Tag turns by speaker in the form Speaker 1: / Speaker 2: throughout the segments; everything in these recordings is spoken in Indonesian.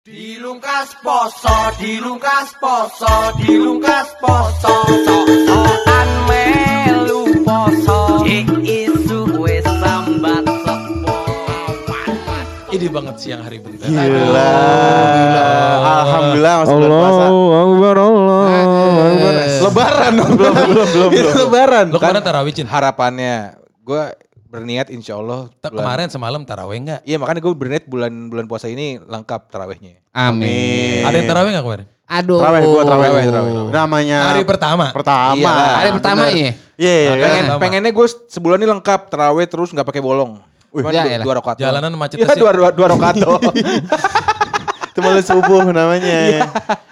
Speaker 1: Dilungkas poso, dilungkas poso, dilungkas poso, sok-sokan melu poso. Ik isu wis sambat sepo.
Speaker 2: Ini banget siang hari bentar.
Speaker 3: Gila. Alhamdulillah masuk bulan puasa.
Speaker 4: Akbar Allah Akbar.
Speaker 3: Lebaran belum belum belum belum. Lebaran.
Speaker 2: Lo kemarin tarawih Cin?
Speaker 3: Harapannya gue berniat insya Allah. Bulan-
Speaker 2: Kemarin semalam tarawih enggak?
Speaker 3: Iya makanya gue berniat bulan bulan puasa ini lengkap tarawihnya.
Speaker 5: Amin.
Speaker 2: Ada yang tarawih enggak kemarin?
Speaker 5: Aduh.
Speaker 4: Terawih gua terawih.
Speaker 3: Terawih, terawih.
Speaker 4: Namanya
Speaker 2: Hari pertama.
Speaker 4: pertama.
Speaker 3: Iya.
Speaker 5: Hari pertama iya.
Speaker 4: Iya, iya.
Speaker 3: Pengen, pengennya gue sebulan ini lengkap terawih terus nggak pakai bolong. Cuman
Speaker 5: ya
Speaker 3: dua, dua rakaat. doang.
Speaker 2: Jalanan macet
Speaker 3: Iya
Speaker 2: sih.
Speaker 3: dua dua dua rakaat doang.
Speaker 4: Itu malah subuh namanya.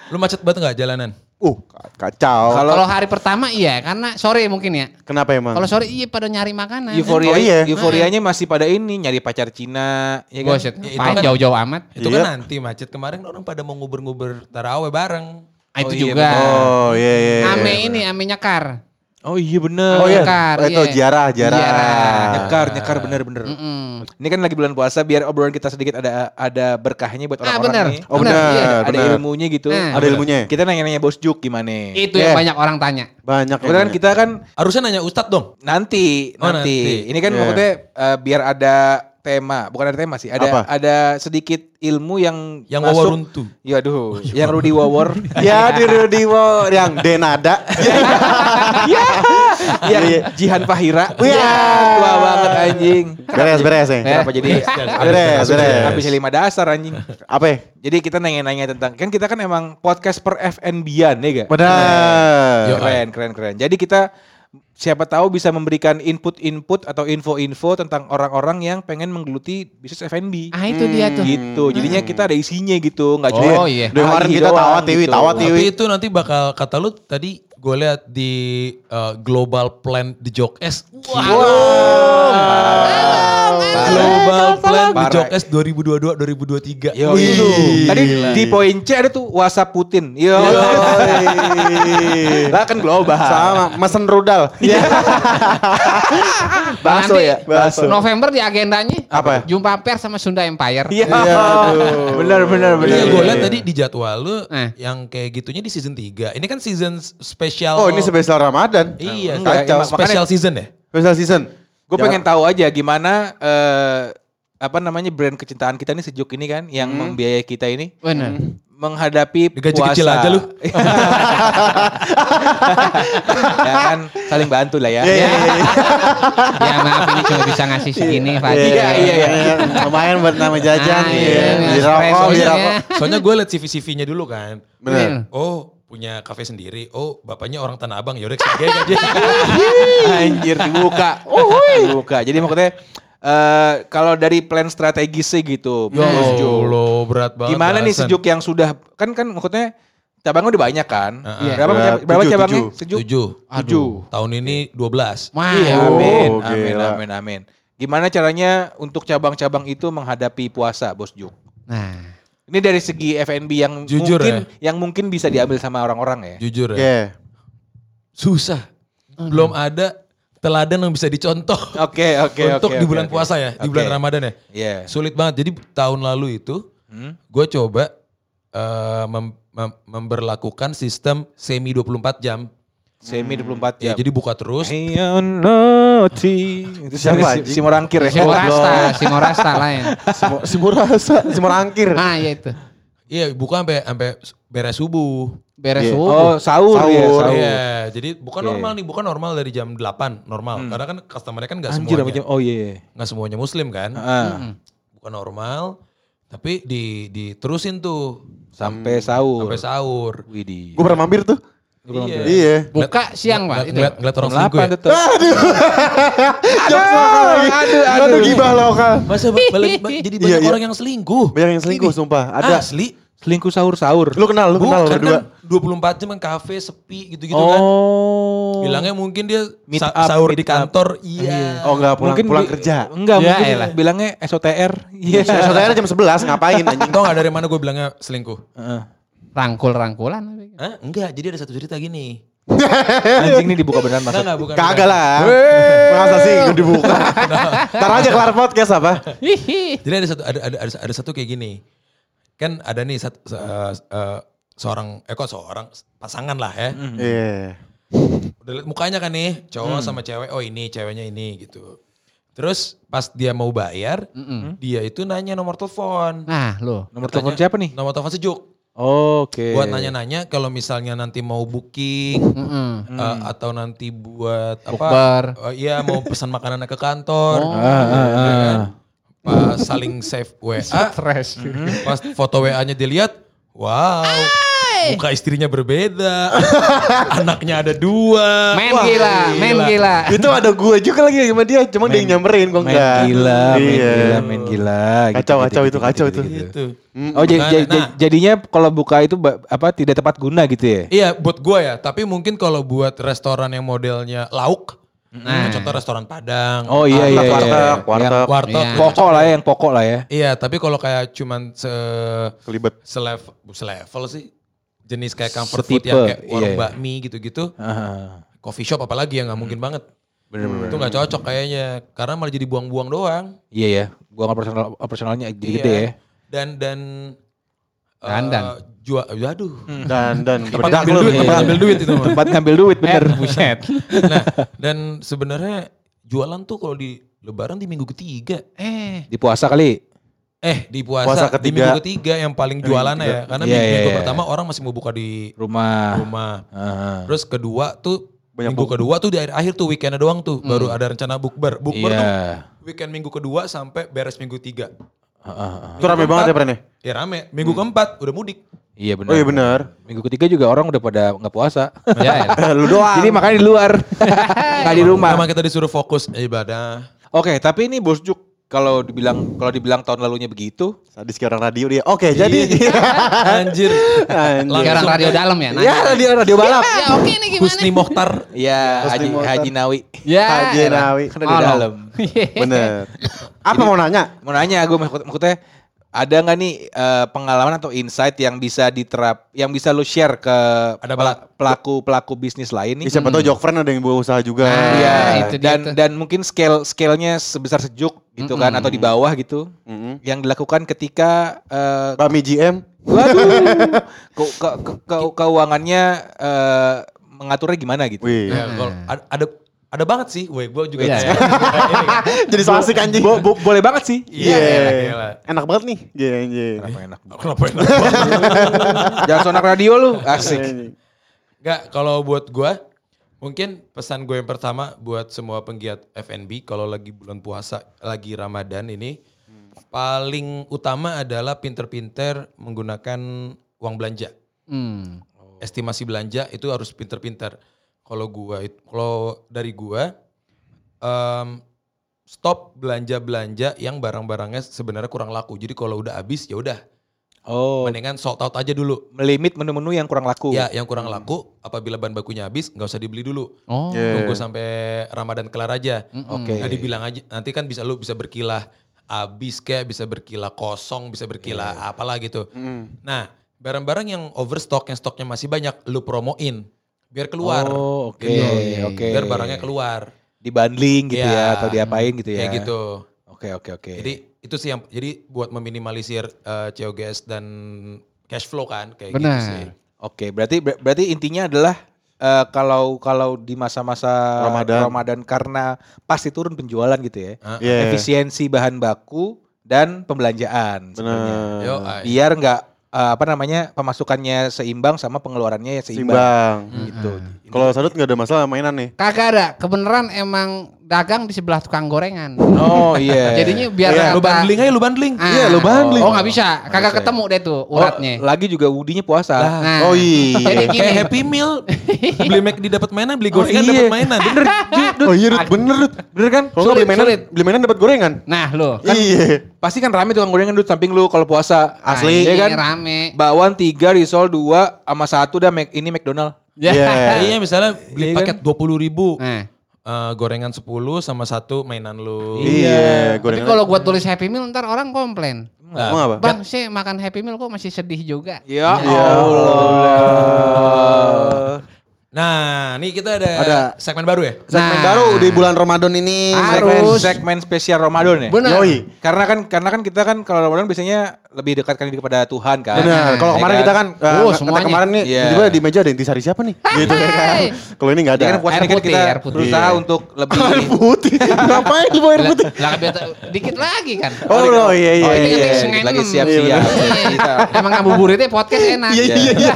Speaker 2: Lu macet banget enggak jalanan?
Speaker 4: Uh, kacau.
Speaker 3: Kalau
Speaker 5: hari pertama iya, karena sore mungkin ya.
Speaker 4: Kenapa emang?
Speaker 5: Kalau sore iya pada nyari makanan.
Speaker 3: euforia
Speaker 4: Oh, iya.
Speaker 3: euforianya masih pada ini nyari pacar Cina, ya kan?
Speaker 5: Buset,
Speaker 2: Ya, itu kan-
Speaker 5: jauh-jauh amat.
Speaker 2: Itu
Speaker 4: Iya.
Speaker 2: kan nanti macet kemarin orang pada mau nguber-nguber tarawih bareng.
Speaker 5: Ah, itu
Speaker 3: Oh, iya,
Speaker 5: juga.
Speaker 4: Oh, iya iya. iya.
Speaker 5: Ame ini, ame nyekar.
Speaker 3: Oh iya bener.
Speaker 4: Oh iya.
Speaker 5: Nyekar,
Speaker 4: Oh, itu
Speaker 5: iya.
Speaker 4: jarah, jarah.
Speaker 5: Ziarah.
Speaker 3: Nyekar, nyekar bener-bener.
Speaker 5: Mm-mm.
Speaker 3: Ini kan lagi bulan puasa biar obrolan kita sedikit ada ada berkahnya buat
Speaker 5: Ah,
Speaker 3: orang-orang
Speaker 5: bener.
Speaker 3: nih.
Speaker 4: Oh,
Speaker 5: Benar,
Speaker 4: benar,
Speaker 5: iya.
Speaker 3: Ada
Speaker 4: benar.
Speaker 3: ilmunya gitu.
Speaker 5: Eh.
Speaker 4: Ada ilmunya.
Speaker 3: Kita nanya-nanya Bos Juk gimana.
Speaker 5: Itu
Speaker 4: Yeah.
Speaker 5: yang banyak orang tanya.
Speaker 4: Banyak.
Speaker 3: Kemudian
Speaker 4: yang
Speaker 3: kita kan
Speaker 2: Harusnya nanya Ustadz dong.
Speaker 3: nanti,
Speaker 2: Oh,
Speaker 3: nanti.
Speaker 2: nanti.
Speaker 3: Ini kan
Speaker 4: Yeah.
Speaker 3: maksudnya eh, biar ada tema, bukan ada tema sih. Ada
Speaker 4: Apa?
Speaker 3: ada sedikit ilmu yang
Speaker 2: Yang
Speaker 3: masuk.
Speaker 2: wawaruntu.
Speaker 3: Ya aduh, yang Rudi Wawor.
Speaker 4: Ya di Rudy Wo yang Denada.
Speaker 3: yang Jihan Fahira.
Speaker 4: Iya.
Speaker 3: Ya, tua banget anjing.
Speaker 4: beres beres ya.
Speaker 3: Kenapa jadi
Speaker 4: Beres, beres.
Speaker 3: habis lima dasar anjing.
Speaker 4: Apa? ya?
Speaker 3: Jadi kita nanya-nanya tentang kan kita kan emang podcast per FNB-an ya gak?
Speaker 4: Benar.
Speaker 2: Yo.
Speaker 3: Keren, keren, keren. Jadi kita siapa tahu bisa memberikan input-input atau info-info tentang orang-orang yang pengen menggeluti bisnis F&B.
Speaker 5: Ah itu dia tuh.
Speaker 3: Gitu. Jadinya kita ada isinya gitu, nggak cuma
Speaker 5: Oh, iya.
Speaker 4: Dari kemarin
Speaker 3: AI
Speaker 4: kita
Speaker 3: doang
Speaker 4: tawa tiwi,
Speaker 3: gitu.
Speaker 4: tawa
Speaker 2: Tapi
Speaker 4: tiwi.
Speaker 2: itu nanti bakal kata lu tadi gue lihat di uh, global plan di Jokes. Global plan. Jokes 2022 2023.
Speaker 3: Yo,
Speaker 4: Wih.
Speaker 3: itu. Tadi
Speaker 2: Gila.
Speaker 3: di poin C ada tuh WhatsApp Putin. Yo. Lah kan global.
Speaker 4: Sama mesen rudal.
Speaker 3: Bakso
Speaker 5: Nanti
Speaker 3: ya? Bakso.
Speaker 5: November di agendanya
Speaker 4: Apa?
Speaker 5: Jumpa pers sama Sunda Empire.
Speaker 3: Iya.
Speaker 4: Iya.
Speaker 3: Benar benar benar.
Speaker 2: Iya, gue lihat tadi di jadwal lu
Speaker 5: Eh.
Speaker 2: yang kayak gitunya di season 3. Ini kan season spesial.
Speaker 4: Oh ini spesial Ramadan.
Speaker 2: Iya, kacau. Special season ya?
Speaker 4: Spesial season.
Speaker 3: Gue pengen tahu aja gimana eh apa namanya brand kecintaan kita nih sejuk ini kan yang membiayai kita ini
Speaker 5: Benar.
Speaker 3: menghadapi
Speaker 2: Digaji
Speaker 3: puasa.
Speaker 2: kecil aja lu.
Speaker 3: ya kan saling bantu lah ya.
Speaker 4: Iya, iya, iya.
Speaker 5: ya maaf ini cuma bisa ngasih segini Pak.
Speaker 3: Iya, iya, iya.
Speaker 4: Lumayan buat nama jajan.
Speaker 5: Ah,
Speaker 4: Iya.
Speaker 5: iya, iya.
Speaker 4: rokok,
Speaker 5: Soalnya-
Speaker 4: rokok.
Speaker 2: Soalnya gue liat CV-CV-nya dulu kan.
Speaker 4: Bener.
Speaker 2: Oh, punya kafe sendiri. Oh, bapaknya orang Tanah Abang. Yaudah, sebagai aja.
Speaker 3: Anjir dibuka. dibuka. Jadi maksudnya eh kalau dari plan strategisnya gitu,
Speaker 2: Ya. Allah, berat banget.
Speaker 3: Gimana nih sejuk yang sudah kan kan maksudnya cabangnya udah banyak kan?
Speaker 2: Heeh.
Speaker 3: Berapa
Speaker 4: Iya.
Speaker 3: cab- berapa
Speaker 4: Tujuh,
Speaker 3: cabangnya?
Speaker 4: tujuh.
Speaker 3: Sejuk.
Speaker 2: Tujuh.
Speaker 3: Tujuh.
Speaker 2: Tahun ini 12.
Speaker 5: Wah.
Speaker 3: Iya,
Speaker 4: Oh,
Speaker 3: amin,
Speaker 4: gila.
Speaker 3: amin, amin, amin. Gimana caranya untuk cabang-cabang itu menghadapi puasa, Bos Juk?
Speaker 5: Nah,
Speaker 3: Ini dari segi F&B yang
Speaker 2: Jujur
Speaker 3: mungkin
Speaker 2: ya.
Speaker 3: yang mungkin bisa diambil sama orang-orang ya.
Speaker 2: Jujur ya.
Speaker 4: Iya.
Speaker 2: Susah. Belum ada teladan yang bisa dicontoh.
Speaker 3: Oke, oke,
Speaker 2: untuk
Speaker 3: oke,
Speaker 2: di
Speaker 3: oke,
Speaker 2: bulan
Speaker 3: oke.
Speaker 2: puasa ya, di
Speaker 3: Oke.
Speaker 2: bulan Ramadan ya.
Speaker 3: Iya.
Speaker 2: Sulit banget. Jadi tahun lalu itu
Speaker 3: Hmm?
Speaker 2: gue coba eh, mem- mem- memberlakukan sistem semi 24 jam.
Speaker 3: Semi 24
Speaker 2: Ya,
Speaker 3: jam.
Speaker 2: jadi buka terus.
Speaker 3: Ayo naughty. Itu
Speaker 4: Siapa,
Speaker 3: si, Morangkir ya.
Speaker 5: si Morasta, si Morasta lain.
Speaker 4: Semua semua rasa, semua angkir.
Speaker 5: Nah, ya itu.
Speaker 2: Iya, buka sampai sampai beres subuh.
Speaker 5: Beres
Speaker 4: Iya.
Speaker 5: subuh.
Speaker 3: Oh, sahur, ya,
Speaker 4: Sahur.
Speaker 3: sahur.
Speaker 2: Iya, jadi bukan
Speaker 3: Oke.
Speaker 2: normal nih, bukan normal dari jam 8 normal. Karena kan customer-nya kan nggak
Speaker 3: Anjir,
Speaker 2: semuanya,
Speaker 3: macam oh iya.
Speaker 2: nggak semuanya muslim kan.
Speaker 3: Heeh.
Speaker 5: Mm.
Speaker 2: Bukan normal, tapi di diterusin tuh
Speaker 3: Sampai sahur.
Speaker 2: sampai sahur.
Speaker 3: Widih.
Speaker 4: Gue pernah mampir tuh.
Speaker 2: Iya.
Speaker 4: Iya.
Speaker 5: Buka siang, Pak.
Speaker 2: Ngeliat,
Speaker 5: Itu.
Speaker 2: ngeliat, ngeliat orang selingkuh ya.
Speaker 3: 8 tuh.
Speaker 4: Jokes lokal lagi.
Speaker 3: aduh,
Speaker 4: Aduh,
Speaker 3: aduh.
Speaker 4: gibah lokal.
Speaker 2: Masa ba- balik- ba- jadi banyak
Speaker 4: Iya, iya.
Speaker 2: orang yang selingkuh.
Speaker 4: Banyak yang selingkuh,
Speaker 2: Ini.
Speaker 4: sumpah. Ada.
Speaker 2: Asli.
Speaker 3: Selingkuh sahur-sahur.
Speaker 4: Lu kenal, lu kenal
Speaker 2: Bukan
Speaker 4: berdua.
Speaker 2: kan 24 jam kan kafe sepi gitu-gitu kan.
Speaker 3: oh.
Speaker 2: Bilangnya mungkin dia
Speaker 3: Meet
Speaker 2: sa-
Speaker 3: up,
Speaker 2: sahur
Speaker 3: meet
Speaker 2: di
Speaker 3: up.
Speaker 2: kantor. Iya.
Speaker 4: Oh enggak, pulang, pulang
Speaker 3: bi-
Speaker 4: kerja.
Speaker 3: Enggak,
Speaker 5: Ya,
Speaker 3: mungkin
Speaker 5: elah.
Speaker 3: bilangnya SOTR. Iya.
Speaker 4: Saudara jam 11 ngapain anjing?
Speaker 2: Tau gak dari mana gue bilangnya selingkuh?
Speaker 3: Heeh.
Speaker 5: Rangkul-rangkulan.
Speaker 2: Hah? Enggak, jadi ada satu cerita gini.
Speaker 3: Anjing nih dibuka beneran
Speaker 2: Enggak,
Speaker 3: masa.
Speaker 2: enggak, bukan.
Speaker 4: Kagak lah. Masa sih gue dibuka. Ntar aja kelar podcast apa?
Speaker 2: Jadi ada satu ada ada ada, ada satu kayak gini. kan ada nih sat- se- eh, eh, seorang eh kok seorang pasangan lah ya.
Speaker 4: Iya.
Speaker 2: Udah liat mukanya kan nih, cowok sama cewek, oh ini ceweknya ini gitu. Terus pas dia mau bayar, dia itu nanya nomor telepon.
Speaker 5: Nah, lo.
Speaker 3: Nomor telepon siapa nih?
Speaker 2: Nomor telepon sejuk.
Speaker 3: Oke.
Speaker 2: Buat nanya-nanya kalau misalnya nanti mau booking
Speaker 5: Mm-mm.
Speaker 2: eh, atau nanti buat apa?
Speaker 5: Bukber.
Speaker 2: eh, iya mau pesan makanan ke kantor.
Speaker 5: Oh.
Speaker 3: Ah, ah,
Speaker 2: ya
Speaker 3: ah.
Speaker 2: kan? Pas saling save WA,
Speaker 5: Stres.
Speaker 2: pas foto WA-nya dilihat, wow, muka istrinya berbeda, anaknya ada dua.
Speaker 5: Men
Speaker 2: Wah,
Speaker 5: gila, men gila.
Speaker 4: Itu ada gue juga lagi sama dia, cuma dia yang nyamperin kok
Speaker 3: Main
Speaker 4: enggak.
Speaker 3: gila, main
Speaker 4: Iya.
Speaker 3: gila, main gila.
Speaker 4: Kacau, kacau itu, kacau itu.
Speaker 2: Gitu.
Speaker 3: Oh, jadi,
Speaker 2: Nah,
Speaker 3: jadi-
Speaker 2: nah.
Speaker 3: jadinya kalau buka itu apa tidak tepat guna gitu ya?
Speaker 2: Iya buat gua ya, tapi mungkin kalau buat restoran yang modelnya lauk,
Speaker 5: Nah.
Speaker 2: contoh restoran Padang,
Speaker 3: Oh iya iya iya.
Speaker 4: Warteg,
Speaker 3: Yang
Speaker 4: warteg.
Speaker 2: warteg,
Speaker 5: Iya.
Speaker 3: pokok lah ya, yang pokok lah ya.
Speaker 2: Iya, tapi kalau kayak cuman se
Speaker 4: Kelibet.
Speaker 2: selevel, selevel sih jenis kayak comfort
Speaker 3: Setipe,
Speaker 2: food yang kayak warung
Speaker 3: iya.
Speaker 2: bakmi gitu-gitu,
Speaker 3: Ah,
Speaker 2: coffee shop apalagi yang nggak mungkin banget.
Speaker 3: Bener-bener.
Speaker 2: Itu nggak cocok kayaknya, karena malah jadi buang-buang doang.
Speaker 3: Iya ya, buang operasional operasionalnya jadi gede
Speaker 2: Iya.
Speaker 3: ya.
Speaker 2: Dan dan
Speaker 5: Dandan.
Speaker 2: eh, jual, aduh.
Speaker 4: Dan dan
Speaker 2: Tempat
Speaker 4: bedak
Speaker 2: ngambil duit, tempat
Speaker 4: iya.
Speaker 2: ngambil duit itu mah.
Speaker 3: Tempat ngambil duit bener.
Speaker 5: Eh, buset.
Speaker 2: Nah, dan sebenarnya jualan tuh kalau di Lebaran di minggu ketiga.
Speaker 5: Eh,
Speaker 3: Di puasa kali.
Speaker 2: Eh di puasa,
Speaker 4: Puasa
Speaker 2: di
Speaker 4: ketiga.
Speaker 2: minggu ketiga yang paling jualannya ya. Karena
Speaker 3: Iya,
Speaker 2: minggu,
Speaker 3: iya,
Speaker 2: minggu
Speaker 3: iya.
Speaker 2: pertama orang masih mau buka di
Speaker 3: Rumah.
Speaker 2: rumah.
Speaker 3: Ah.
Speaker 2: Terus kedua tuh
Speaker 4: Banyak
Speaker 2: minggu
Speaker 4: buk-
Speaker 2: kedua tuh di akhir, akhir tuh weekendnya doang tuh. Baru ada rencana bukber. Bukber
Speaker 3: Iya.
Speaker 2: tuh weekend minggu kedua sampai beres minggu tiga.
Speaker 3: Ah, ah.
Speaker 4: Itu rame banget ya Pren ya?
Speaker 2: Ya rame. Minggu keempat udah mudik.
Speaker 3: Iya benar.
Speaker 4: Oh iya benar.
Speaker 3: Minggu ketiga juga orang udah pada nggak puasa.
Speaker 5: ya, ya.
Speaker 4: Lu doang.
Speaker 3: Jadi makanya di luar, nggak di rumah.
Speaker 2: Memang kita disuruh fokus ibadah.
Speaker 3: Oke, tapi ini Bos Juk kalau dibilang kalau dibilang tahun lalunya begitu,
Speaker 4: Sadis kayak orang radio dia. Oke, jadi
Speaker 2: Anjir.
Speaker 4: Anjir.
Speaker 5: Sekarang radio dalam ya?
Speaker 4: Ya radio radio balap.
Speaker 5: Ya oke nih gimana?
Speaker 2: Husni Mokhtar.
Speaker 3: ya Haji
Speaker 4: motor.
Speaker 3: Haji Nawi
Speaker 5: Ya.
Speaker 4: Haji. Nawi.
Speaker 3: kan di
Speaker 5: no.
Speaker 3: dalam.
Speaker 4: Bener. Apa mau nanya?
Speaker 3: Mau nanya gue maksud- maksudnya ada nggak nih eh, pengalaman atau insight yang bisa diterap, yang bisa lu share ke
Speaker 2: Ada
Speaker 3: pela- pelaku pelaku bisnis lain nih?
Speaker 4: Ya, siapa tahu Jok Friend ada yang buat usaha juga.
Speaker 5: Ah,
Speaker 3: Iya,
Speaker 5: itu dia
Speaker 3: dan
Speaker 5: tuh.
Speaker 3: dan mungkin scale scale-nya sebesar sejuk gitu kan atau di bawah gitu
Speaker 4: Mm-mm.
Speaker 3: yang dilakukan ketika eh,
Speaker 4: Bami GM.
Speaker 3: waduh ke- ke- ke- ke- keuangannya eh, mengaturnya gimana gitu.
Speaker 4: Wih.
Speaker 2: Ya, kalau ada, ada banget sih. Weh, gue juga
Speaker 5: Iya.
Speaker 2: kayak- ini.
Speaker 4: Jadi so asik anjing.
Speaker 3: Bo- bo- boleh banget sih.
Speaker 2: Iya,
Speaker 4: Iya.
Speaker 2: gila.
Speaker 4: Enak banget nih. Iya, anjing.
Speaker 3: Kenapa enak?
Speaker 2: Kenapa enak?
Speaker 3: Jangan sonak radio lu, asik.
Speaker 2: Enggak, kalau buat gua mungkin pesan gue yang pertama buat semua penggiat F&B kalau lagi bulan puasa, lagi Ramadan ini paling utama adalah pinter-pinter menggunakan uang belanja.
Speaker 5: Hmm.
Speaker 2: Estimasi belanja itu harus pinter-pinter. Kalau gua kalau dari gua em, stop belanja-belanja yang barang-barangnya sebenarnya kurang laku. Jadi kalau udah habis ya udah
Speaker 3: Oh,
Speaker 2: mendingan sold out aja dulu.
Speaker 3: melimit menu-menu yang kurang laku.
Speaker 2: Ya, yang kurang laku apabila bahan bakunya habis nggak usah dibeli dulu.
Speaker 5: Oh.
Speaker 4: Iya.
Speaker 2: Tunggu sampai Ramadan kelar aja.
Speaker 3: Oke.
Speaker 2: Nah, dibilang aja nanti kan bisa lu bisa berkilah habis kayak bisa berkilah kosong, bisa berkilah
Speaker 3: Iya.
Speaker 2: apalah gitu.
Speaker 4: Mm.
Speaker 2: Nah, barang-barang yang overstock yang stoknya masih banyak lu promoin biar keluar.
Speaker 3: Oh, oke,
Speaker 2: Gitu.
Speaker 3: oke.
Speaker 2: Biar barangnya keluar.
Speaker 3: Dibundling gitu
Speaker 2: Iya.
Speaker 3: ya atau diapain gitu ya.
Speaker 2: Kayak gitu.
Speaker 3: Oke, oke, oke.
Speaker 2: Jadi itu sih yang jadi buat meminimalisir eh, COGS dan cash flow kan kayak
Speaker 5: Benar.
Speaker 2: gitu sih.
Speaker 3: Oke, berarti ber- berarti intinya adalah eh, kalau kalau di masa-masa
Speaker 4: Ramadan.
Speaker 3: karena pasti turun penjualan gitu ya.
Speaker 2: Ah,
Speaker 4: Iya.
Speaker 3: Efisiensi bahan baku dan pembelanjaan sebenarnya.
Speaker 4: Benar.
Speaker 2: Yo, ah,
Speaker 3: Biar nggak eh, apa namanya pemasukannya seimbang sama pengeluarannya ya seimbang.
Speaker 4: Simbang.
Speaker 3: Gitu.
Speaker 4: Kalau Sadut nggak ada masalah mainan nih.
Speaker 5: Kagak ada. Kebenaran emang dagang di sebelah tukang gorengan.
Speaker 3: Oh iya.
Speaker 5: Jadinya biar
Speaker 2: Iya, lu bundling aja lu bundling.
Speaker 5: Ah.
Speaker 4: Iya, lu bundling.
Speaker 5: Oh nggak bisa. Kagak ketemu deh tuh
Speaker 3: Oh,
Speaker 5: uratnya.
Speaker 3: lagi juga Wudinya puasa.
Speaker 5: Nah,
Speaker 4: Oh iya.
Speaker 5: Jadi gini.
Speaker 2: Kayak Happy Meal. beli Mac di dapat mainan, beli gorengan
Speaker 3: iya.
Speaker 2: dapat mainan. Bener.
Speaker 4: Oh iya, bener.
Speaker 3: Bener kan?
Speaker 4: Kalau beli mainan,
Speaker 5: sulit.
Speaker 4: beli mainan dapat gorengan.
Speaker 5: Nah lo.
Speaker 4: Iya.
Speaker 3: Pasti kan rame tukang gorengan dulu samping lu kalau puasa.
Speaker 4: Asli.
Speaker 3: Iya kan?
Speaker 5: rame.
Speaker 3: Bakwan 3, risol 2, sama satu dah Mac- ini McDonald.
Speaker 5: Ya.
Speaker 4: Iya.
Speaker 2: Iya misalnya beli
Speaker 3: Iya kan?
Speaker 2: paket dua puluh ribu.
Speaker 5: Nah,
Speaker 2: Eh, gorengan 10 sama satu mainan lu.
Speaker 4: Iya,
Speaker 5: tapi
Speaker 4: gorengan.
Speaker 5: kalau gua tulis Happy Meal ntar orang komplain.
Speaker 4: Emang apa?
Speaker 5: Bang, saya makan Happy Meal kok masih sedih juga.
Speaker 3: Ya
Speaker 4: Ya
Speaker 3: Allah.
Speaker 2: Nah, nih kita ada,
Speaker 4: Ada.
Speaker 2: segmen baru ya.
Speaker 4: Segmen
Speaker 5: Nah.
Speaker 4: baru di bulan Ramadan ini.
Speaker 3: Segmen,
Speaker 5: Harus.
Speaker 3: segmen spesial Ramadan ya.
Speaker 5: Benar.
Speaker 4: Yoi.
Speaker 3: Karena kan karena kan kita kan kalau Ramadan biasanya lebih dekatkan diri kepada Tuhan kan.
Speaker 4: Benar. Kalau
Speaker 3: Ya
Speaker 4: kemarin
Speaker 3: kan?
Speaker 4: kita kan,
Speaker 5: Oh,
Speaker 4: eh,
Speaker 5: semuanya.
Speaker 4: kemarin nih,
Speaker 3: Iya.
Speaker 4: tiba-tiba di meja ada intisari siapa nih? Gitu ya kan. Kalau ini nggak ada.
Speaker 3: Jadi kan puasa
Speaker 5: Air
Speaker 3: ini kan
Speaker 5: putih,
Speaker 3: kita
Speaker 5: air putih.
Speaker 3: berusaha
Speaker 4: Iya.
Speaker 3: untuk lebih
Speaker 4: Air putih. Ngapain lu air putih?
Speaker 5: lah dikit lagi kan.
Speaker 4: Oh, oh, iya iya
Speaker 3: Oh,
Speaker 4: iya.
Speaker 3: ini
Speaker 5: iya,
Speaker 3: iya,
Speaker 5: sengen
Speaker 3: lagi siap-siap.
Speaker 5: Iya.
Speaker 3: Kita
Speaker 5: Emang ngabuburitnya podcast enak.
Speaker 4: Iya, iya, iya.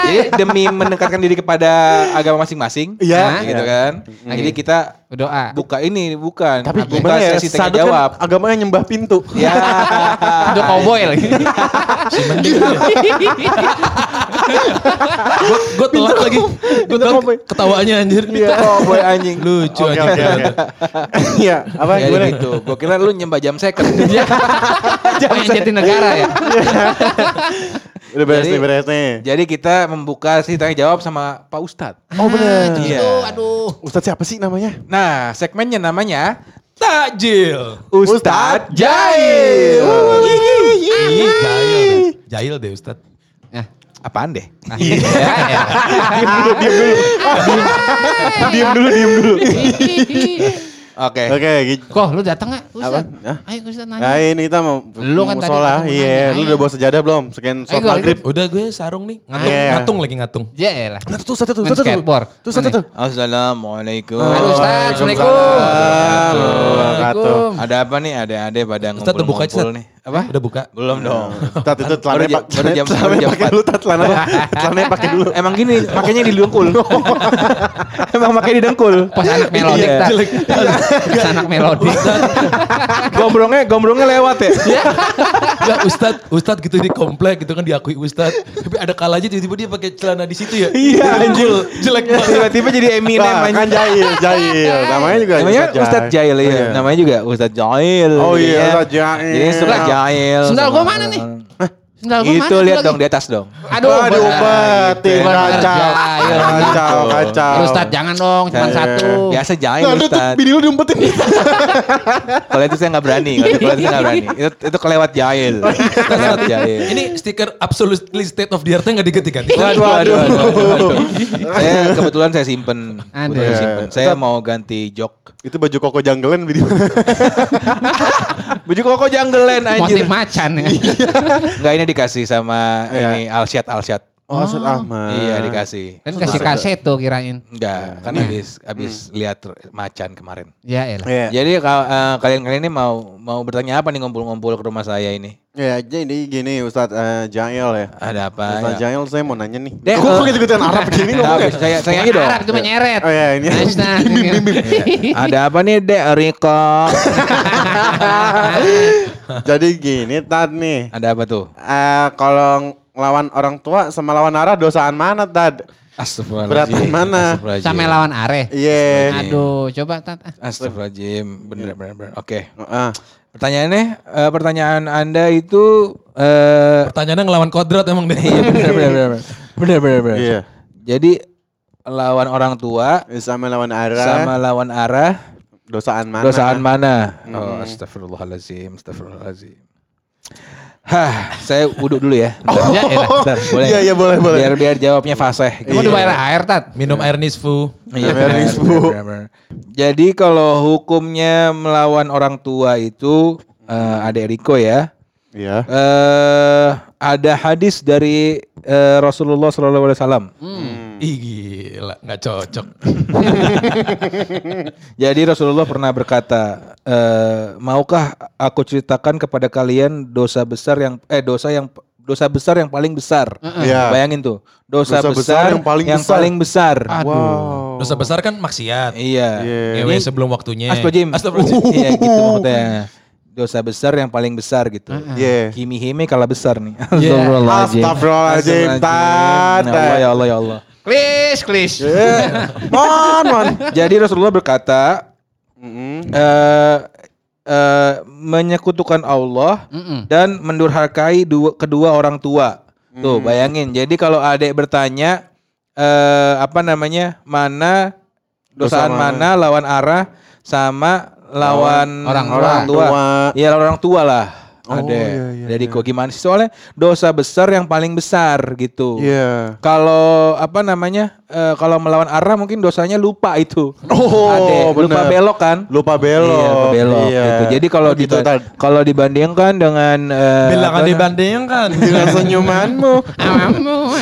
Speaker 3: Jadi demi mendekatkan diri kepada agama masing-masing,
Speaker 4: Iya.
Speaker 3: gitu kan. Nah, jadi kita
Speaker 5: Berdoa.
Speaker 3: buka ini bukan
Speaker 4: Tapi
Speaker 3: buka
Speaker 4: gimana ya,
Speaker 3: sesi tanya
Speaker 4: Sadut
Speaker 3: jawab.
Speaker 4: kan agamanya nyembah pintu.
Speaker 3: Ya.
Speaker 5: Udah cowboy lagi.
Speaker 2: Si mending. gue telat lagi. Gue telat ketawaannya anjir.
Speaker 3: Oh, boy anjing.
Speaker 2: Lucu
Speaker 4: oke oke. Iya, apa
Speaker 3: Ya
Speaker 4: gimana?
Speaker 3: gitu. Gue kira lu nyembah jam second.
Speaker 5: Kayak jati negara ya.
Speaker 4: Udah beres
Speaker 3: Jadi-
Speaker 4: nih, beres nih.
Speaker 3: Jadi kita membuka sesi tanya jawab sama Pak Ustadz.
Speaker 4: Oh benar.
Speaker 5: Gitu,
Speaker 3: Iya.
Speaker 5: aduh.
Speaker 4: Ustadz siapa sih namanya?
Speaker 3: Nah, segmennya namanya
Speaker 2: Takjil.
Speaker 3: Ustadz Jail.
Speaker 2: Jail deh. Jail deh Ustad.
Speaker 5: Nah,
Speaker 3: Apaan deh?
Speaker 5: iya. ya.
Speaker 4: Diem dulu, diem dulu.
Speaker 3: Oke.
Speaker 4: Oke, gitu.
Speaker 5: Kok lu datang gak Ustaz?
Speaker 4: Apa? Hah?
Speaker 5: Ayo Ustaz
Speaker 4: Nah
Speaker 5: nanya.
Speaker 4: ini kita mau
Speaker 5: Lu kan tadi
Speaker 4: sholat.
Speaker 5: mau
Speaker 4: Iya, lu udah bawa sejadah belum? Sekian sholat
Speaker 5: Ayo,
Speaker 4: maghrib.
Speaker 2: Udah gue sarung nih. Ngatung,
Speaker 4: Iya.
Speaker 2: ngatung lagi ngatung.
Speaker 5: Ya elah.
Speaker 4: Nah, tuh satu tuh, satu tuh. Tuh satu tuh.
Speaker 3: Assalamualaikum.
Speaker 4: Waalaikumsalam.
Speaker 3: Ada apa nih? Ada ada pada ngumpul-ngumpul nih. Apa?
Speaker 2: Udah buka.
Speaker 3: Belum dong.
Speaker 4: Tat itu celananya
Speaker 3: jam-
Speaker 4: pak,
Speaker 3: baru jam- baru jam
Speaker 4: pakai dulu, tat celana celananya pakai dulu.
Speaker 3: Emang gini, makanya didengkul. Emang makanya didengkul.
Speaker 5: Pas anak melodik
Speaker 3: Iya.
Speaker 5: tak. Pas anak melodik.
Speaker 3: Gombrongnya gombrongnya lewat ya.
Speaker 2: Enggak Ustad, Ustad gitu di komplek gitu kan diakui Ustad. Tapi ada kalanya tiba-tiba dia pakai celana di situ ya.
Speaker 3: Iya,
Speaker 2: Anjir, jelek banget.
Speaker 3: Tiba-tiba jadi Eminem
Speaker 4: Nah, kan jahil, jahil. Namanya juga
Speaker 3: Namanya Ustadz Jail ya.
Speaker 4: Iya.
Speaker 3: Namanya juga Ustadz Jail.
Speaker 4: Oh iya,
Speaker 3: Iya.
Speaker 4: Ustadz Jail.
Speaker 3: Jadi Ustadz Jail.
Speaker 5: Sendal
Speaker 3: sama-
Speaker 5: gua mana nih? Sendal gua
Speaker 3: Itu lihat dong di atas dong.
Speaker 5: Aduh,
Speaker 4: Aduh,
Speaker 5: Bener,
Speaker 4: kacau. Kacau, kacau.
Speaker 5: Ustaz jangan dong, cuma satu.
Speaker 3: Biasa Jail
Speaker 4: Aduh, tuh
Speaker 3: Ustadz.
Speaker 4: bini lu diumpetin.
Speaker 3: Kalau itu saya nggak berani. Kalau itu saya nggak berani. Itu itu kelewat Jail. Kelewat Jail.
Speaker 2: Ini stiker absolutely state of the art-nya nggak diganti-ganti.
Speaker 3: Waduh, waduh, waduh. Saya kebetulan saya simpen.
Speaker 5: Aduh.
Speaker 3: Kebetulan simpen. Saya mau ganti jok.
Speaker 4: Itu baju koko janggelan video.
Speaker 3: Baju koko janggelan
Speaker 5: Motif
Speaker 3: anjir.
Speaker 5: macan ya.
Speaker 3: Enggak ini dikasih sama
Speaker 4: Iya.
Speaker 3: ini Alsyad Alsyad.
Speaker 4: Oh, Ustadz Ahmad.
Speaker 3: Iya dikasih.
Speaker 5: Kan kasih kaset tuh kirain.
Speaker 3: Enggak, kan habis habis lihat macan kemarin.
Speaker 5: Ya.
Speaker 4: Iya.
Speaker 3: Jadi ka- eh, kalian-kalian ini mau mau bertanya apa nih ngumpul-ngumpul ke rumah saya ini?
Speaker 4: Ya, jadi gini Ustadz eh, Jail ya.
Speaker 3: Ada apa?
Speaker 4: Ustadz
Speaker 3: Ya.
Speaker 4: Jail saya mau nanya nih.
Speaker 3: Dek,
Speaker 4: Kok
Speaker 3: eh,
Speaker 4: gitu-gituan Arab begini
Speaker 3: Nah,
Speaker 4: ngomongnya?
Speaker 3: habis saya saya nyanyi dong.
Speaker 5: Arab itu menyeret.
Speaker 4: Oh ya ini.
Speaker 5: Nah,
Speaker 3: Ada apa nih Dek Riko?
Speaker 4: Jadi gini Tad nih.
Speaker 3: Ada apa tuh?
Speaker 4: Eh kalau ngelawan orang tua sama lawan arah dosaan mana Tad?
Speaker 3: Astagfirullahaladzim.
Speaker 4: Beratan mana?
Speaker 3: Astagfirullahaladzim.
Speaker 5: Sama lawan Are.
Speaker 4: Iya.
Speaker 5: Aduh, coba tat.
Speaker 3: Astagfirullahaladzim. Bener bener bener. Oke.
Speaker 4: Heeh.
Speaker 3: Pertanyaannya, eh, pertanyaan Anda itu eh
Speaker 2: Pertanyaannya ngelawan kodrat emang deh.
Speaker 3: iya bener bener bener. Bener bener bener.
Speaker 4: Iya.
Speaker 3: Jadi lawan orang tua
Speaker 4: Sama lawan arah.
Speaker 3: sama lawan arah
Speaker 4: dosaan mana?
Speaker 3: dosaan mana? Oh, astagfirullahaladzim, astagfirullahaladzim. Hah, saya wudhu dulu ya. Bentar.
Speaker 5: Ya elah.
Speaker 3: Bentar, boleh.
Speaker 4: Iya iya boleh boleh.
Speaker 3: Biar biar jawabnya fasih.
Speaker 5: Kamu udah bayar air tat.
Speaker 2: Minum air nisfu.
Speaker 3: Iya,
Speaker 4: Biar
Speaker 3: benar,
Speaker 4: nisfu.
Speaker 3: Jadi kalau hukumnya melawan orang tua itu eh ada Eriko ya.
Speaker 4: Iya.
Speaker 3: Eh ada hadis dari eh, Rasulullah SAW.
Speaker 2: Ih gila, nggak cocok.
Speaker 3: Jadi Rasulullah pernah berkata, eh, maukah aku ceritakan kepada kalian dosa besar yang eh dosa yang dosa besar yang paling besar.
Speaker 4: Iya.
Speaker 3: Bayangin tuh, dosa,
Speaker 4: Dosa besar
Speaker 3: besar,
Speaker 4: yang paling
Speaker 3: yang
Speaker 4: besar.
Speaker 3: paling besar.
Speaker 4: Wow.
Speaker 2: Dosa besar kan maksiat.
Speaker 3: Iya.
Speaker 4: Iya.
Speaker 2: Ngewe sebelum waktunya.
Speaker 3: Astagfirullahaladzim.
Speaker 2: Astagfirullahaladzim.
Speaker 3: Iya gitu maksudnya. Dosa besar yang paling besar gitu.
Speaker 4: Iya.
Speaker 3: Himi-himi kalah besar nih.
Speaker 4: Astagfirullahaladzim, Tad.
Speaker 3: Ya Allah, ya Allah, ya Allah.
Speaker 5: Klis, klis.
Speaker 4: Iya. Mon, mon.
Speaker 3: Jadi Rasulullah berkata,
Speaker 4: Mm-mm.
Speaker 3: eh eh, menyekutukan Allah
Speaker 5: Mm-mm.
Speaker 3: dan mendurhakai dua, kedua orang tua. Tuh, bayangin. Jadi kalau adek bertanya eh apa namanya? Mana
Speaker 4: Dosa
Speaker 3: dosaan
Speaker 4: mana?
Speaker 3: mana lawan arah sama lawan
Speaker 5: orang
Speaker 3: orang tua.
Speaker 4: tua.
Speaker 3: Iya, lawan orang tua lah. Ada.
Speaker 4: iya, iya,
Speaker 3: Dari kok gimana sih? Soalnya dosa besar yang paling besar gitu.
Speaker 4: Iya.
Speaker 3: Kalau apa namanya? eh, kalau melawan arah mungkin dosanya lupa itu.
Speaker 4: Oh,
Speaker 3: Ade, lupa
Speaker 4: bener.
Speaker 3: belok kan?
Speaker 4: Lupa belok.
Speaker 3: Iya, lupa belok
Speaker 4: Iya.
Speaker 3: gitu. Jadi kalau
Speaker 4: Oh, gitu,
Speaker 3: diba- kalau dibandingkan dengan eh,
Speaker 2: Bilang
Speaker 3: apa-
Speaker 2: dibandingkan.
Speaker 4: Dengan senyumanmu.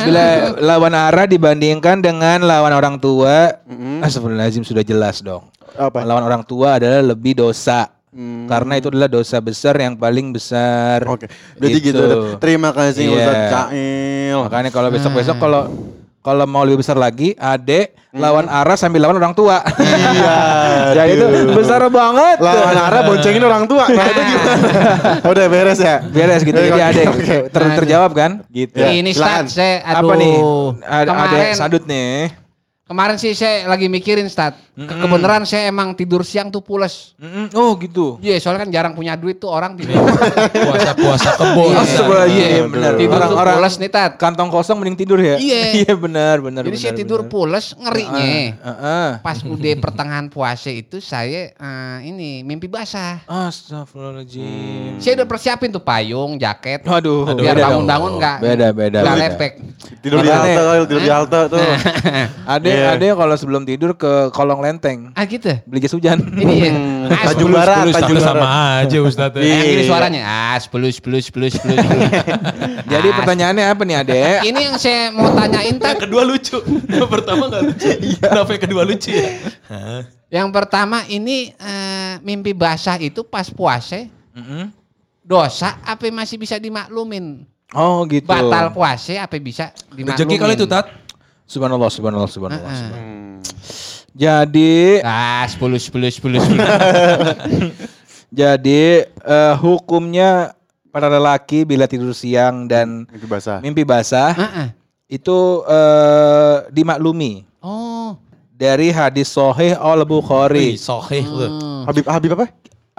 Speaker 3: bila lawan arah dibandingkan dengan lawan orang tua, Astagfirullahaladzim sudah jelas dong.
Speaker 4: Apa?
Speaker 3: Lawan orang tua adalah lebih dosa.
Speaker 4: Hmm.
Speaker 3: Karena itu adalah dosa besar yang paling besar.
Speaker 4: Oke. Berarti gitu. Terima kasih
Speaker 3: Iya.
Speaker 4: Ustaz Cail.
Speaker 3: Makanya kalau besok-besok kalau kalau mau lebih besar lagi, adek lawan arah sambil lawan orang tua.
Speaker 4: Iya.
Speaker 3: Jadi itu besar banget.
Speaker 4: Lawan arah boncengin orang tua. Nah, itu gimana? Udah beres ya?
Speaker 3: Beres gitu. Jadi adek
Speaker 4: oke.
Speaker 3: ter- terjawab kan? Gitu.
Speaker 4: Ya,
Speaker 5: Ini stat saya aduh.
Speaker 3: Apa nih? Ada
Speaker 5: kemarin
Speaker 3: adek sadut nih.
Speaker 5: Kemarin sih saya lagi mikirin stat. Ke- Kebenaran saya emang tidur siang tuh pules.
Speaker 3: Mm-mm. Oh gitu.
Speaker 5: Iya, soalnya kan jarang punya duit tuh orang tidur.
Speaker 2: Puasa-puasa kebon.
Speaker 5: Iya. Iya,
Speaker 3: benar.
Speaker 5: Tidur tuh
Speaker 3: Orang-orang
Speaker 5: pules nih, Tat.
Speaker 3: kantong kosong mending tidur ya.
Speaker 5: Iya.
Speaker 3: Iya benar benar.
Speaker 5: Jadi saya
Speaker 3: benar,
Speaker 5: tidur
Speaker 3: benar.
Speaker 5: pules ngerinya.
Speaker 3: Heeh.
Speaker 5: Pas udah pertengahan puasa itu saya eh, ini mimpi basah.
Speaker 3: Astagfirullahaladzim.
Speaker 5: Saya udah persiapin tuh payung, jaket.
Speaker 3: Waduh,
Speaker 5: biar bangun-bangun
Speaker 3: dong.
Speaker 5: nggak
Speaker 3: Beda, beda,
Speaker 5: nggak
Speaker 3: beda.
Speaker 5: lepek.
Speaker 4: Tidur di halte, tidur di halte tuh.
Speaker 3: Ada
Speaker 4: Iya.
Speaker 3: ada kalau sebelum tidur ke kolong lenteng
Speaker 5: Ah gitu.
Speaker 3: beli jas hujan.
Speaker 5: Ini ya. Ah,
Speaker 4: Tanjung
Speaker 5: sepuluh-
Speaker 4: Barat,
Speaker 2: Sepuluh
Speaker 4: Tanjung Barat.
Speaker 2: sama aja Ustaz.
Speaker 5: Eh, yang gini
Speaker 4: Iya.
Speaker 5: suaranya. Ah, sepuluh, sepuluh, sepuluh, sepuluh.
Speaker 3: Jadi pertanyaannya apa nih Adek?
Speaker 5: Ini yang saya mau tanyain tak.
Speaker 2: kedua lucu. Yang pertama nggak lucu. Kenapa yang kedua lucu ya?
Speaker 5: Yang pertama ini eh, mimpi basah itu pas puasa
Speaker 3: Mm-mm.
Speaker 5: dosa apa masih bisa dimaklumin?
Speaker 3: Oh gitu.
Speaker 5: Batal puasa apa bisa dimaklumin?
Speaker 2: Rezeki kali itu Tat.
Speaker 3: Subhanallah, subhanallah, subhanallah.
Speaker 5: Heeh.
Speaker 3: subhanallah. Jadi
Speaker 5: Ah, sepuluh, sepuluh, sepuluh, sepuluh.
Speaker 3: jadi eh, hukumnya para lelaki bila tidur siang dan
Speaker 4: Itu basah.
Speaker 3: mimpi basah
Speaker 5: Heeh.
Speaker 3: itu eh, dimaklumi
Speaker 5: Oh.
Speaker 3: dari hadis Sahih Al Bukhari.
Speaker 2: sohih lu.
Speaker 4: Habib Habib apa?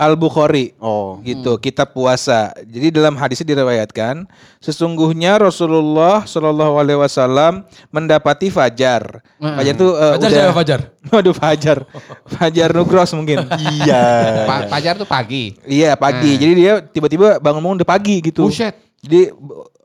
Speaker 3: Al Bukhari.
Speaker 4: Oh.
Speaker 3: gitu kitab puasa. Jadi dalam hadisnya diriwayatkan sesungguhnya Rasulullah Shallallahu Alaihi Wasallam mendapati fajar. Fajar itu eh,
Speaker 2: Fajar
Speaker 3: udah
Speaker 2: siapa Fajar?
Speaker 3: Waduh fajar, fajar Nugros mungkin.
Speaker 4: Iya.
Speaker 5: Pa- Fajar tuh pagi.
Speaker 3: iya pagi. Jadi dia tiba-tiba bangun-bangun udah pagi gitu.
Speaker 5: Buset.
Speaker 3: Jadi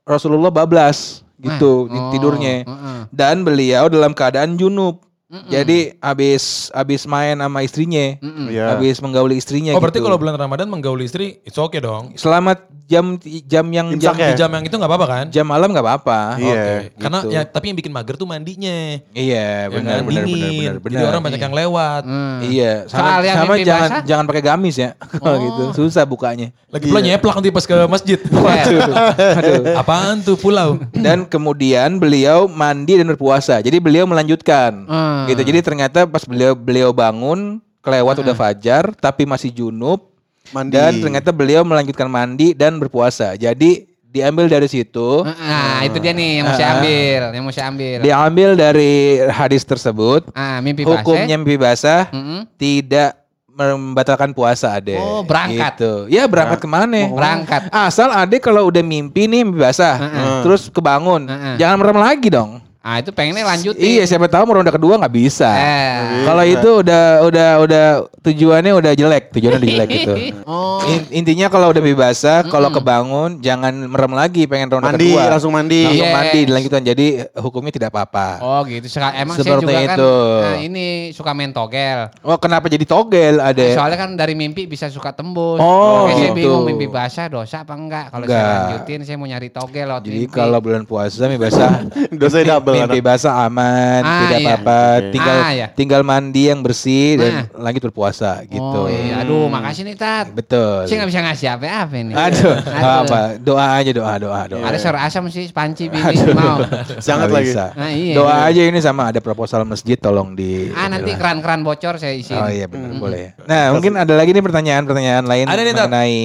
Speaker 3: Rasulullah bablas gitu di
Speaker 5: Oh,
Speaker 3: tidurnya.
Speaker 5: heeh.
Speaker 3: Dan beliau dalam keadaan junub. Jadi habis habis main sama istrinya,
Speaker 5: Mm-mm.
Speaker 4: Iya.
Speaker 3: habis menggauli istrinya.
Speaker 2: Oh berarti
Speaker 3: gitu.
Speaker 2: kalau bulan Ramadan menggauli istri, it's okay dong.
Speaker 3: Selama jam jam yang
Speaker 4: Imsak
Speaker 3: jam,
Speaker 4: ya?
Speaker 2: Jam yang itu nggak apa-apa kan?
Speaker 3: jam malam nggak apa-apa.
Speaker 4: Iya.
Speaker 2: Oke. Karena
Speaker 3: gitu.
Speaker 2: ya tapi yang bikin mager tuh mandinya.
Speaker 3: Iya, benar
Speaker 2: nggak
Speaker 3: benar
Speaker 2: dingin.
Speaker 3: benar benar
Speaker 2: Jadi orang banyak yang lewat.
Speaker 5: Hmm.
Speaker 3: Iya, sama, sama jangan
Speaker 5: basah?
Speaker 3: jangan pakai gamis ya. Kalau
Speaker 5: Oh.
Speaker 3: gitu. Susah bukanya.
Speaker 2: Lagi pula nyeplak nanti pas ke masjid.
Speaker 3: Aduh.
Speaker 2: Apaan tuh pulau?
Speaker 3: Dan kemudian beliau mandi dan berpuasa. Jadi beliau melanjutkan.
Speaker 5: Hmm.
Speaker 3: Gitu. Jadi ternyata pas beliau beliau bangun kelewat udah fajar tapi masih junub
Speaker 4: Mandi.
Speaker 3: dan ternyata beliau melanjutkan mandi dan berpuasa. Jadi diambil dari situ,
Speaker 5: Nah, itu dia nih yang mau saya ambil, yang mau saya ambil.
Speaker 3: diambil dari hadis tersebut,
Speaker 5: Ah, mimpi basah.
Speaker 3: hukumnya mimpi basah
Speaker 5: Mm-mm.
Speaker 3: tidak membatalkan puasa ade.
Speaker 5: Oh, berangkat.
Speaker 3: Gitu. Ya berangkat ke mana?
Speaker 5: Berangkat.
Speaker 3: Asal ade kalau udah mimpi nih mimpi basah, terus kebangun,
Speaker 5: Heeh.
Speaker 3: jangan merem lagi dong.
Speaker 5: Ah, itu pengennya lanjutin.
Speaker 3: Iya, siapa tahu ronde kedua nggak bisa.
Speaker 5: Eh.
Speaker 3: Kalau itu udah udah udah tujuannya udah jelek, tujuannya udah jelek gitu.
Speaker 5: Oh.
Speaker 3: In- intinya kalau udah mimpi basah, kalau kebangun jangan merem lagi, pengen ronde
Speaker 4: Mandi,
Speaker 3: kedua.
Speaker 4: langsung mandi.
Speaker 3: Langsung
Speaker 5: Yes.
Speaker 3: mandi dilanjutkan. Jadi hukumnya tidak apa-apa.
Speaker 5: Oh gitu. Seka- Emang saya
Speaker 3: Seperti
Speaker 5: juga kan
Speaker 3: itu.
Speaker 5: nah, ini suka main togel.
Speaker 3: Oh, kenapa jadi togel, Ade?
Speaker 5: Soalnya kan dari mimpi bisa suka tembus.
Speaker 3: Oh,
Speaker 5: Makanya saya
Speaker 3: gitu.
Speaker 5: bingung mimpi basah dosa apa enggak. Kalau saya lanjutin saya mau nyari togel
Speaker 3: Jadi kalau bulan puasa mimpi basah
Speaker 4: Dosa double
Speaker 3: mimpi basah aman,
Speaker 5: Ah,
Speaker 3: tidak
Speaker 5: iya.
Speaker 3: apa-apa.
Speaker 4: Oke.
Speaker 3: Tinggal
Speaker 5: Ah, iya.
Speaker 3: tinggal mandi yang bersih dan
Speaker 5: Nah.
Speaker 3: lanjut berpuasa gitu.
Speaker 5: Oh iya, aduh makasih nih Tat.
Speaker 3: Betul.
Speaker 5: Saya nggak bisa ngasih apa-apa nih.
Speaker 3: Aduh, nggak apa. Doa aja doa, doa, doa.
Speaker 5: Ada suara asam sih, panci bini
Speaker 3: Aduh.
Speaker 5: mau.
Speaker 4: Sangat lagi.
Speaker 3: bisa.
Speaker 5: Nah, iya.
Speaker 3: Doa aja ini sama ada proposal masjid tolong di
Speaker 5: Ah nanti keran-keran bocor saya isi.
Speaker 3: Oh iya benar boleh. Nah, mungkin ada lagi nih pertanyaan-pertanyaan lain
Speaker 2: Ada nih,
Speaker 3: mengenai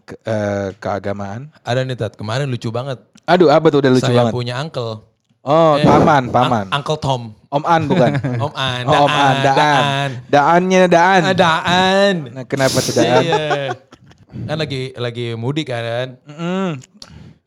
Speaker 3: ke- eh, keagamaan.
Speaker 2: Ada nih Tat, kemarin lucu banget.
Speaker 3: Aduh, apa tuh udah lucu
Speaker 2: Saya
Speaker 3: banget.
Speaker 2: punya uncle.
Speaker 3: Oh,
Speaker 2: Eh,
Speaker 3: paman, paman.
Speaker 2: Un- Uncle Tom.
Speaker 3: Om An bukan.
Speaker 2: Om An.
Speaker 3: Oh, Om An, Daan.
Speaker 2: Daan.
Speaker 3: Daannya Daan.
Speaker 2: Ah, Daan.
Speaker 3: Nah, kenapa tuh Daan?
Speaker 2: Iya. Kan lagi lagi mudik kan.
Speaker 3: Mm-mm.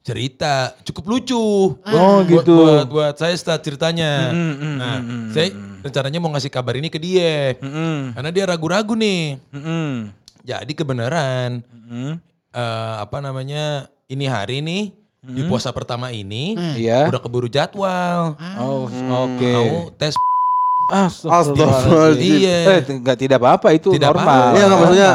Speaker 2: Cerita cukup lucu.
Speaker 3: Oh,
Speaker 2: Buat-
Speaker 3: gitu.
Speaker 2: Buat, buat saya start ceritanya.
Speaker 3: Mm, mm,
Speaker 2: nah,
Speaker 3: mm, mm,
Speaker 2: saya rencananya mau ngasih kabar ini ke dia.
Speaker 3: Mm-mm.
Speaker 2: Karena dia ragu-ragu nih.
Speaker 3: Mm-mm.
Speaker 2: Jadi kebenaran.
Speaker 3: Mm-mm.
Speaker 2: eh, apa namanya ini hari nih di puasa pertama ini
Speaker 3: Iya.
Speaker 2: udah keburu jadwal.
Speaker 3: Oh, oke.
Speaker 2: Mau tes
Speaker 4: Astagfirullahaladzim.
Speaker 2: Iya.
Speaker 3: Eh, tidak tidak apa-apa itu
Speaker 2: Tidak
Speaker 3: normal.
Speaker 2: apa-apa.
Speaker 4: Iya nggak maksudnya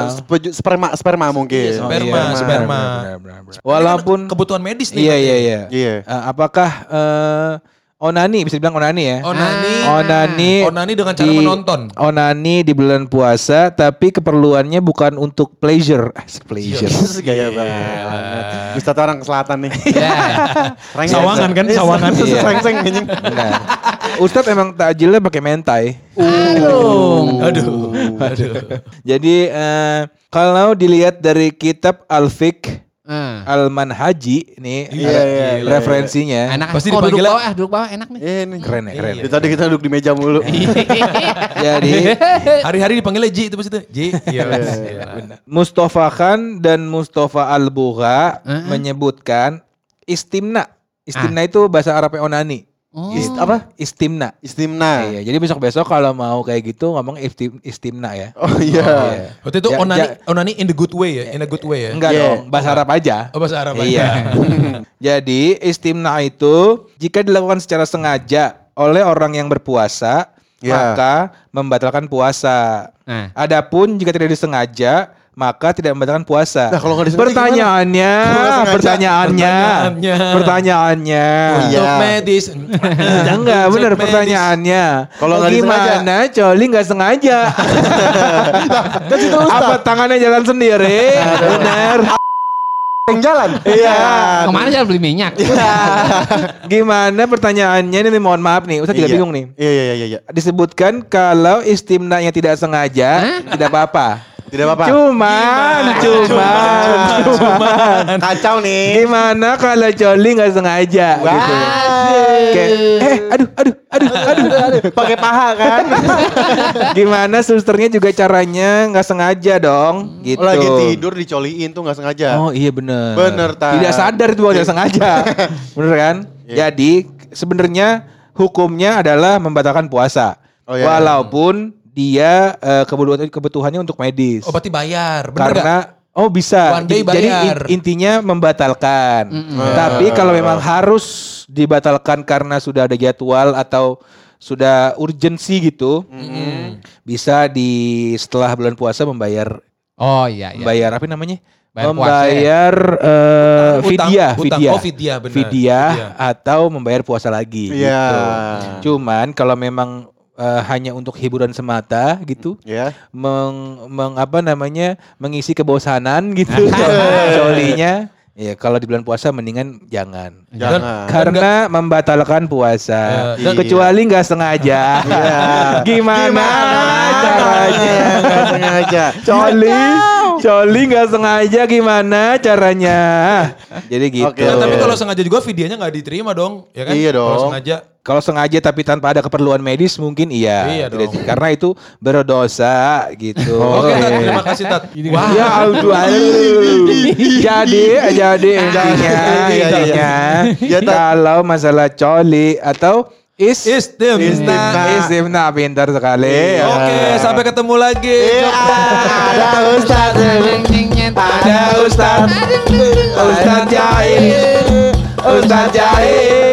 Speaker 4: sperma sperma mungkin.
Speaker 2: Iya, sperma,
Speaker 3: iya, benar,
Speaker 2: sperma.
Speaker 3: benar, benar, benar. Walaupun
Speaker 2: kebutuhan medis nih.
Speaker 3: iya iya iya.
Speaker 4: Iya.
Speaker 3: Eh, apakah eh, onani bisa dibilang onani ya?
Speaker 2: Onani.
Speaker 3: Onani.
Speaker 2: Onani dengan cara
Speaker 3: di-
Speaker 2: menonton.
Speaker 3: Onani di bulan puasa tapi keperluannya bukan untuk pleasure. Asik pleasure.
Speaker 4: Gaya banget. Ustaz orang selatan nih.
Speaker 5: Ya.
Speaker 4: Rengseng.
Speaker 2: Sawangan kan,
Speaker 4: Iya,
Speaker 2: sawangan.
Speaker 3: Iya.
Speaker 4: Rengseng anjing.
Speaker 3: Ustadz emang takjilnya pakai mentai.
Speaker 2: Aduh. Aduh.
Speaker 3: Jadi eh, kalau dilihat dari kitab Al-Fiqh
Speaker 5: Eh.
Speaker 3: Al-Manhaji nih
Speaker 4: Iya,
Speaker 3: ada
Speaker 4: iya, iya,
Speaker 3: referensinya.
Speaker 5: Enak.
Speaker 2: Pasti
Speaker 5: oh, duduk bawah, ah, duduk bawah enak nih.
Speaker 4: Ini.
Speaker 3: Keren ya, keren. ya.
Speaker 4: Dari tadi kita duduk di meja mulu.
Speaker 3: Jadi
Speaker 2: Hari-hari dipanggilnya Ji itu pasti tuh. Ji. Iya.
Speaker 3: Mustafa Khan dan Mustafa Al-Bugha
Speaker 5: Heeh.
Speaker 3: menyebutkan istimna. Istimna itu bahasa Arabnya onani.
Speaker 5: Oh.
Speaker 3: Ist- apa? Istimna.
Speaker 4: Istimna.
Speaker 3: Iya, jadi besok-besok kalau mau kayak gitu ngomong istim, istimna ya.
Speaker 4: Oh iya.
Speaker 2: Waktu itu
Speaker 3: Ya,
Speaker 2: onani,
Speaker 3: ja-
Speaker 2: onani in the good way ya, in a good way ya.
Speaker 3: Enggak
Speaker 4: Iya.
Speaker 3: dong, bahasa Arab aja.
Speaker 2: Oh bahasa Arab aja.
Speaker 3: Iya. Jadi istimna itu jika dilakukan secara sengaja oleh orang yang berpuasa,
Speaker 4: Ya.
Speaker 3: maka membatalkan puasa.
Speaker 5: Nah.
Speaker 3: Adapun jika tidak disengaja, maka tidak membatalkan puasa.
Speaker 4: Nah, kalau
Speaker 3: pertanyaannya, pertanyaannya,
Speaker 2: pertanyaannya.
Speaker 3: pertanyaannya.
Speaker 2: Untuk
Speaker 4: Iya.
Speaker 2: medis.
Speaker 3: Ya enggak,
Speaker 2: Untuk medis.
Speaker 3: pertanyaannya.
Speaker 4: Kalau nggak disengaja.
Speaker 3: gimana? Coli nggak sengaja. Apa tangannya jalan sendiri? Bener.
Speaker 4: Yang jalan.
Speaker 3: Iya.
Speaker 5: Ke mana jalan beli minyak?
Speaker 3: Gimana pertanyaannya ini nih, mohon maaf nih, Ustaz juga
Speaker 4: Iya.
Speaker 3: bingung nih.
Speaker 4: Iya iya iya iya.
Speaker 3: Disebutkan kalau istimnanya tidak sengaja, tidak apa-apa.
Speaker 4: Tidak apa-apa.
Speaker 3: Cuman, cuman, cuman.
Speaker 4: Kacau nih.
Speaker 3: Gimana kalau coli nggak sengaja? Gitu. Kayak, eh, aduh, aduh, aduh, aduh.
Speaker 4: Pakai paha kan.
Speaker 3: Gimana susternya juga caranya nggak sengaja dong, gitu.
Speaker 4: Lagi tidur dicoliin tuh nggak sengaja.
Speaker 3: Oh iya bener.
Speaker 4: Bener, Tan.
Speaker 3: Tidak sadar itu bukan tidak sengaja. bener kan?
Speaker 4: Iya.
Speaker 3: Jadi sebenarnya hukumnya adalah membatalkan puasa.
Speaker 4: Oh, iya.
Speaker 3: Walaupun dia eh, kebutuhan kebutuhannya untuk medis.
Speaker 2: Oh berarti bayar. Bener
Speaker 3: Karena oh bisa.
Speaker 2: One day
Speaker 3: Jadi
Speaker 2: bayar.
Speaker 3: intinya membatalkan. Tapi kalau memang harus dibatalkan karena sudah ada jadwal atau sudah urgensi gitu, bisa di setelah bulan puasa membayar
Speaker 5: Oh iya iya.
Speaker 3: membayar apa namanya?
Speaker 5: Bayar puasa
Speaker 3: membayar
Speaker 2: Utang, utang. Oh, fidyah, benar.
Speaker 3: Fidyah
Speaker 2: Fidyah.
Speaker 3: atau membayar puasa lagi
Speaker 4: Iya.
Speaker 3: gitu. Cuman kalau memang eh, hanya untuk hiburan semata gitu,
Speaker 4: Ya.
Speaker 3: meng, meng- apa namanya? mengisi kebosanan gitu colinya, ya kalau di bulan puasa mendingan jangan.
Speaker 4: Jangan.
Speaker 3: Karena membatalkan puasa,
Speaker 2: dan-
Speaker 3: kecuali nggak sengaja. Gimana, caranya?
Speaker 4: Nggak sengaja.
Speaker 3: Coli, coli nggak sengaja gimana caranya? Jadi gitu.
Speaker 4: Oke,
Speaker 2: Nah, tapi kalau sengaja juga videonya nggak diterima dong, ya kan?
Speaker 4: Iya dong.
Speaker 2: Kalau sengaja.
Speaker 3: Kalau sengaja tapi tanpa ada keperluan medis mungkin iya.
Speaker 2: Iya
Speaker 3: Tidak-
Speaker 2: dong.
Speaker 3: Karena itu berdosa gitu.
Speaker 2: Oke, Tat, terima kasih Tat. Wah,
Speaker 3: Ya aduh, aduh. jadi jadi intinya
Speaker 4: Iya, iya,
Speaker 3: intinya
Speaker 4: iya. Ya,
Speaker 3: kalau masalah coli atau is
Speaker 2: Istimna.
Speaker 3: istimna istimna pintar sekali.
Speaker 4: Iya.
Speaker 2: Oke, sampai ketemu lagi.
Speaker 4: Ada Ustaz.
Speaker 3: Ada Ustaz Ustaz Jahil Ustaz Jahil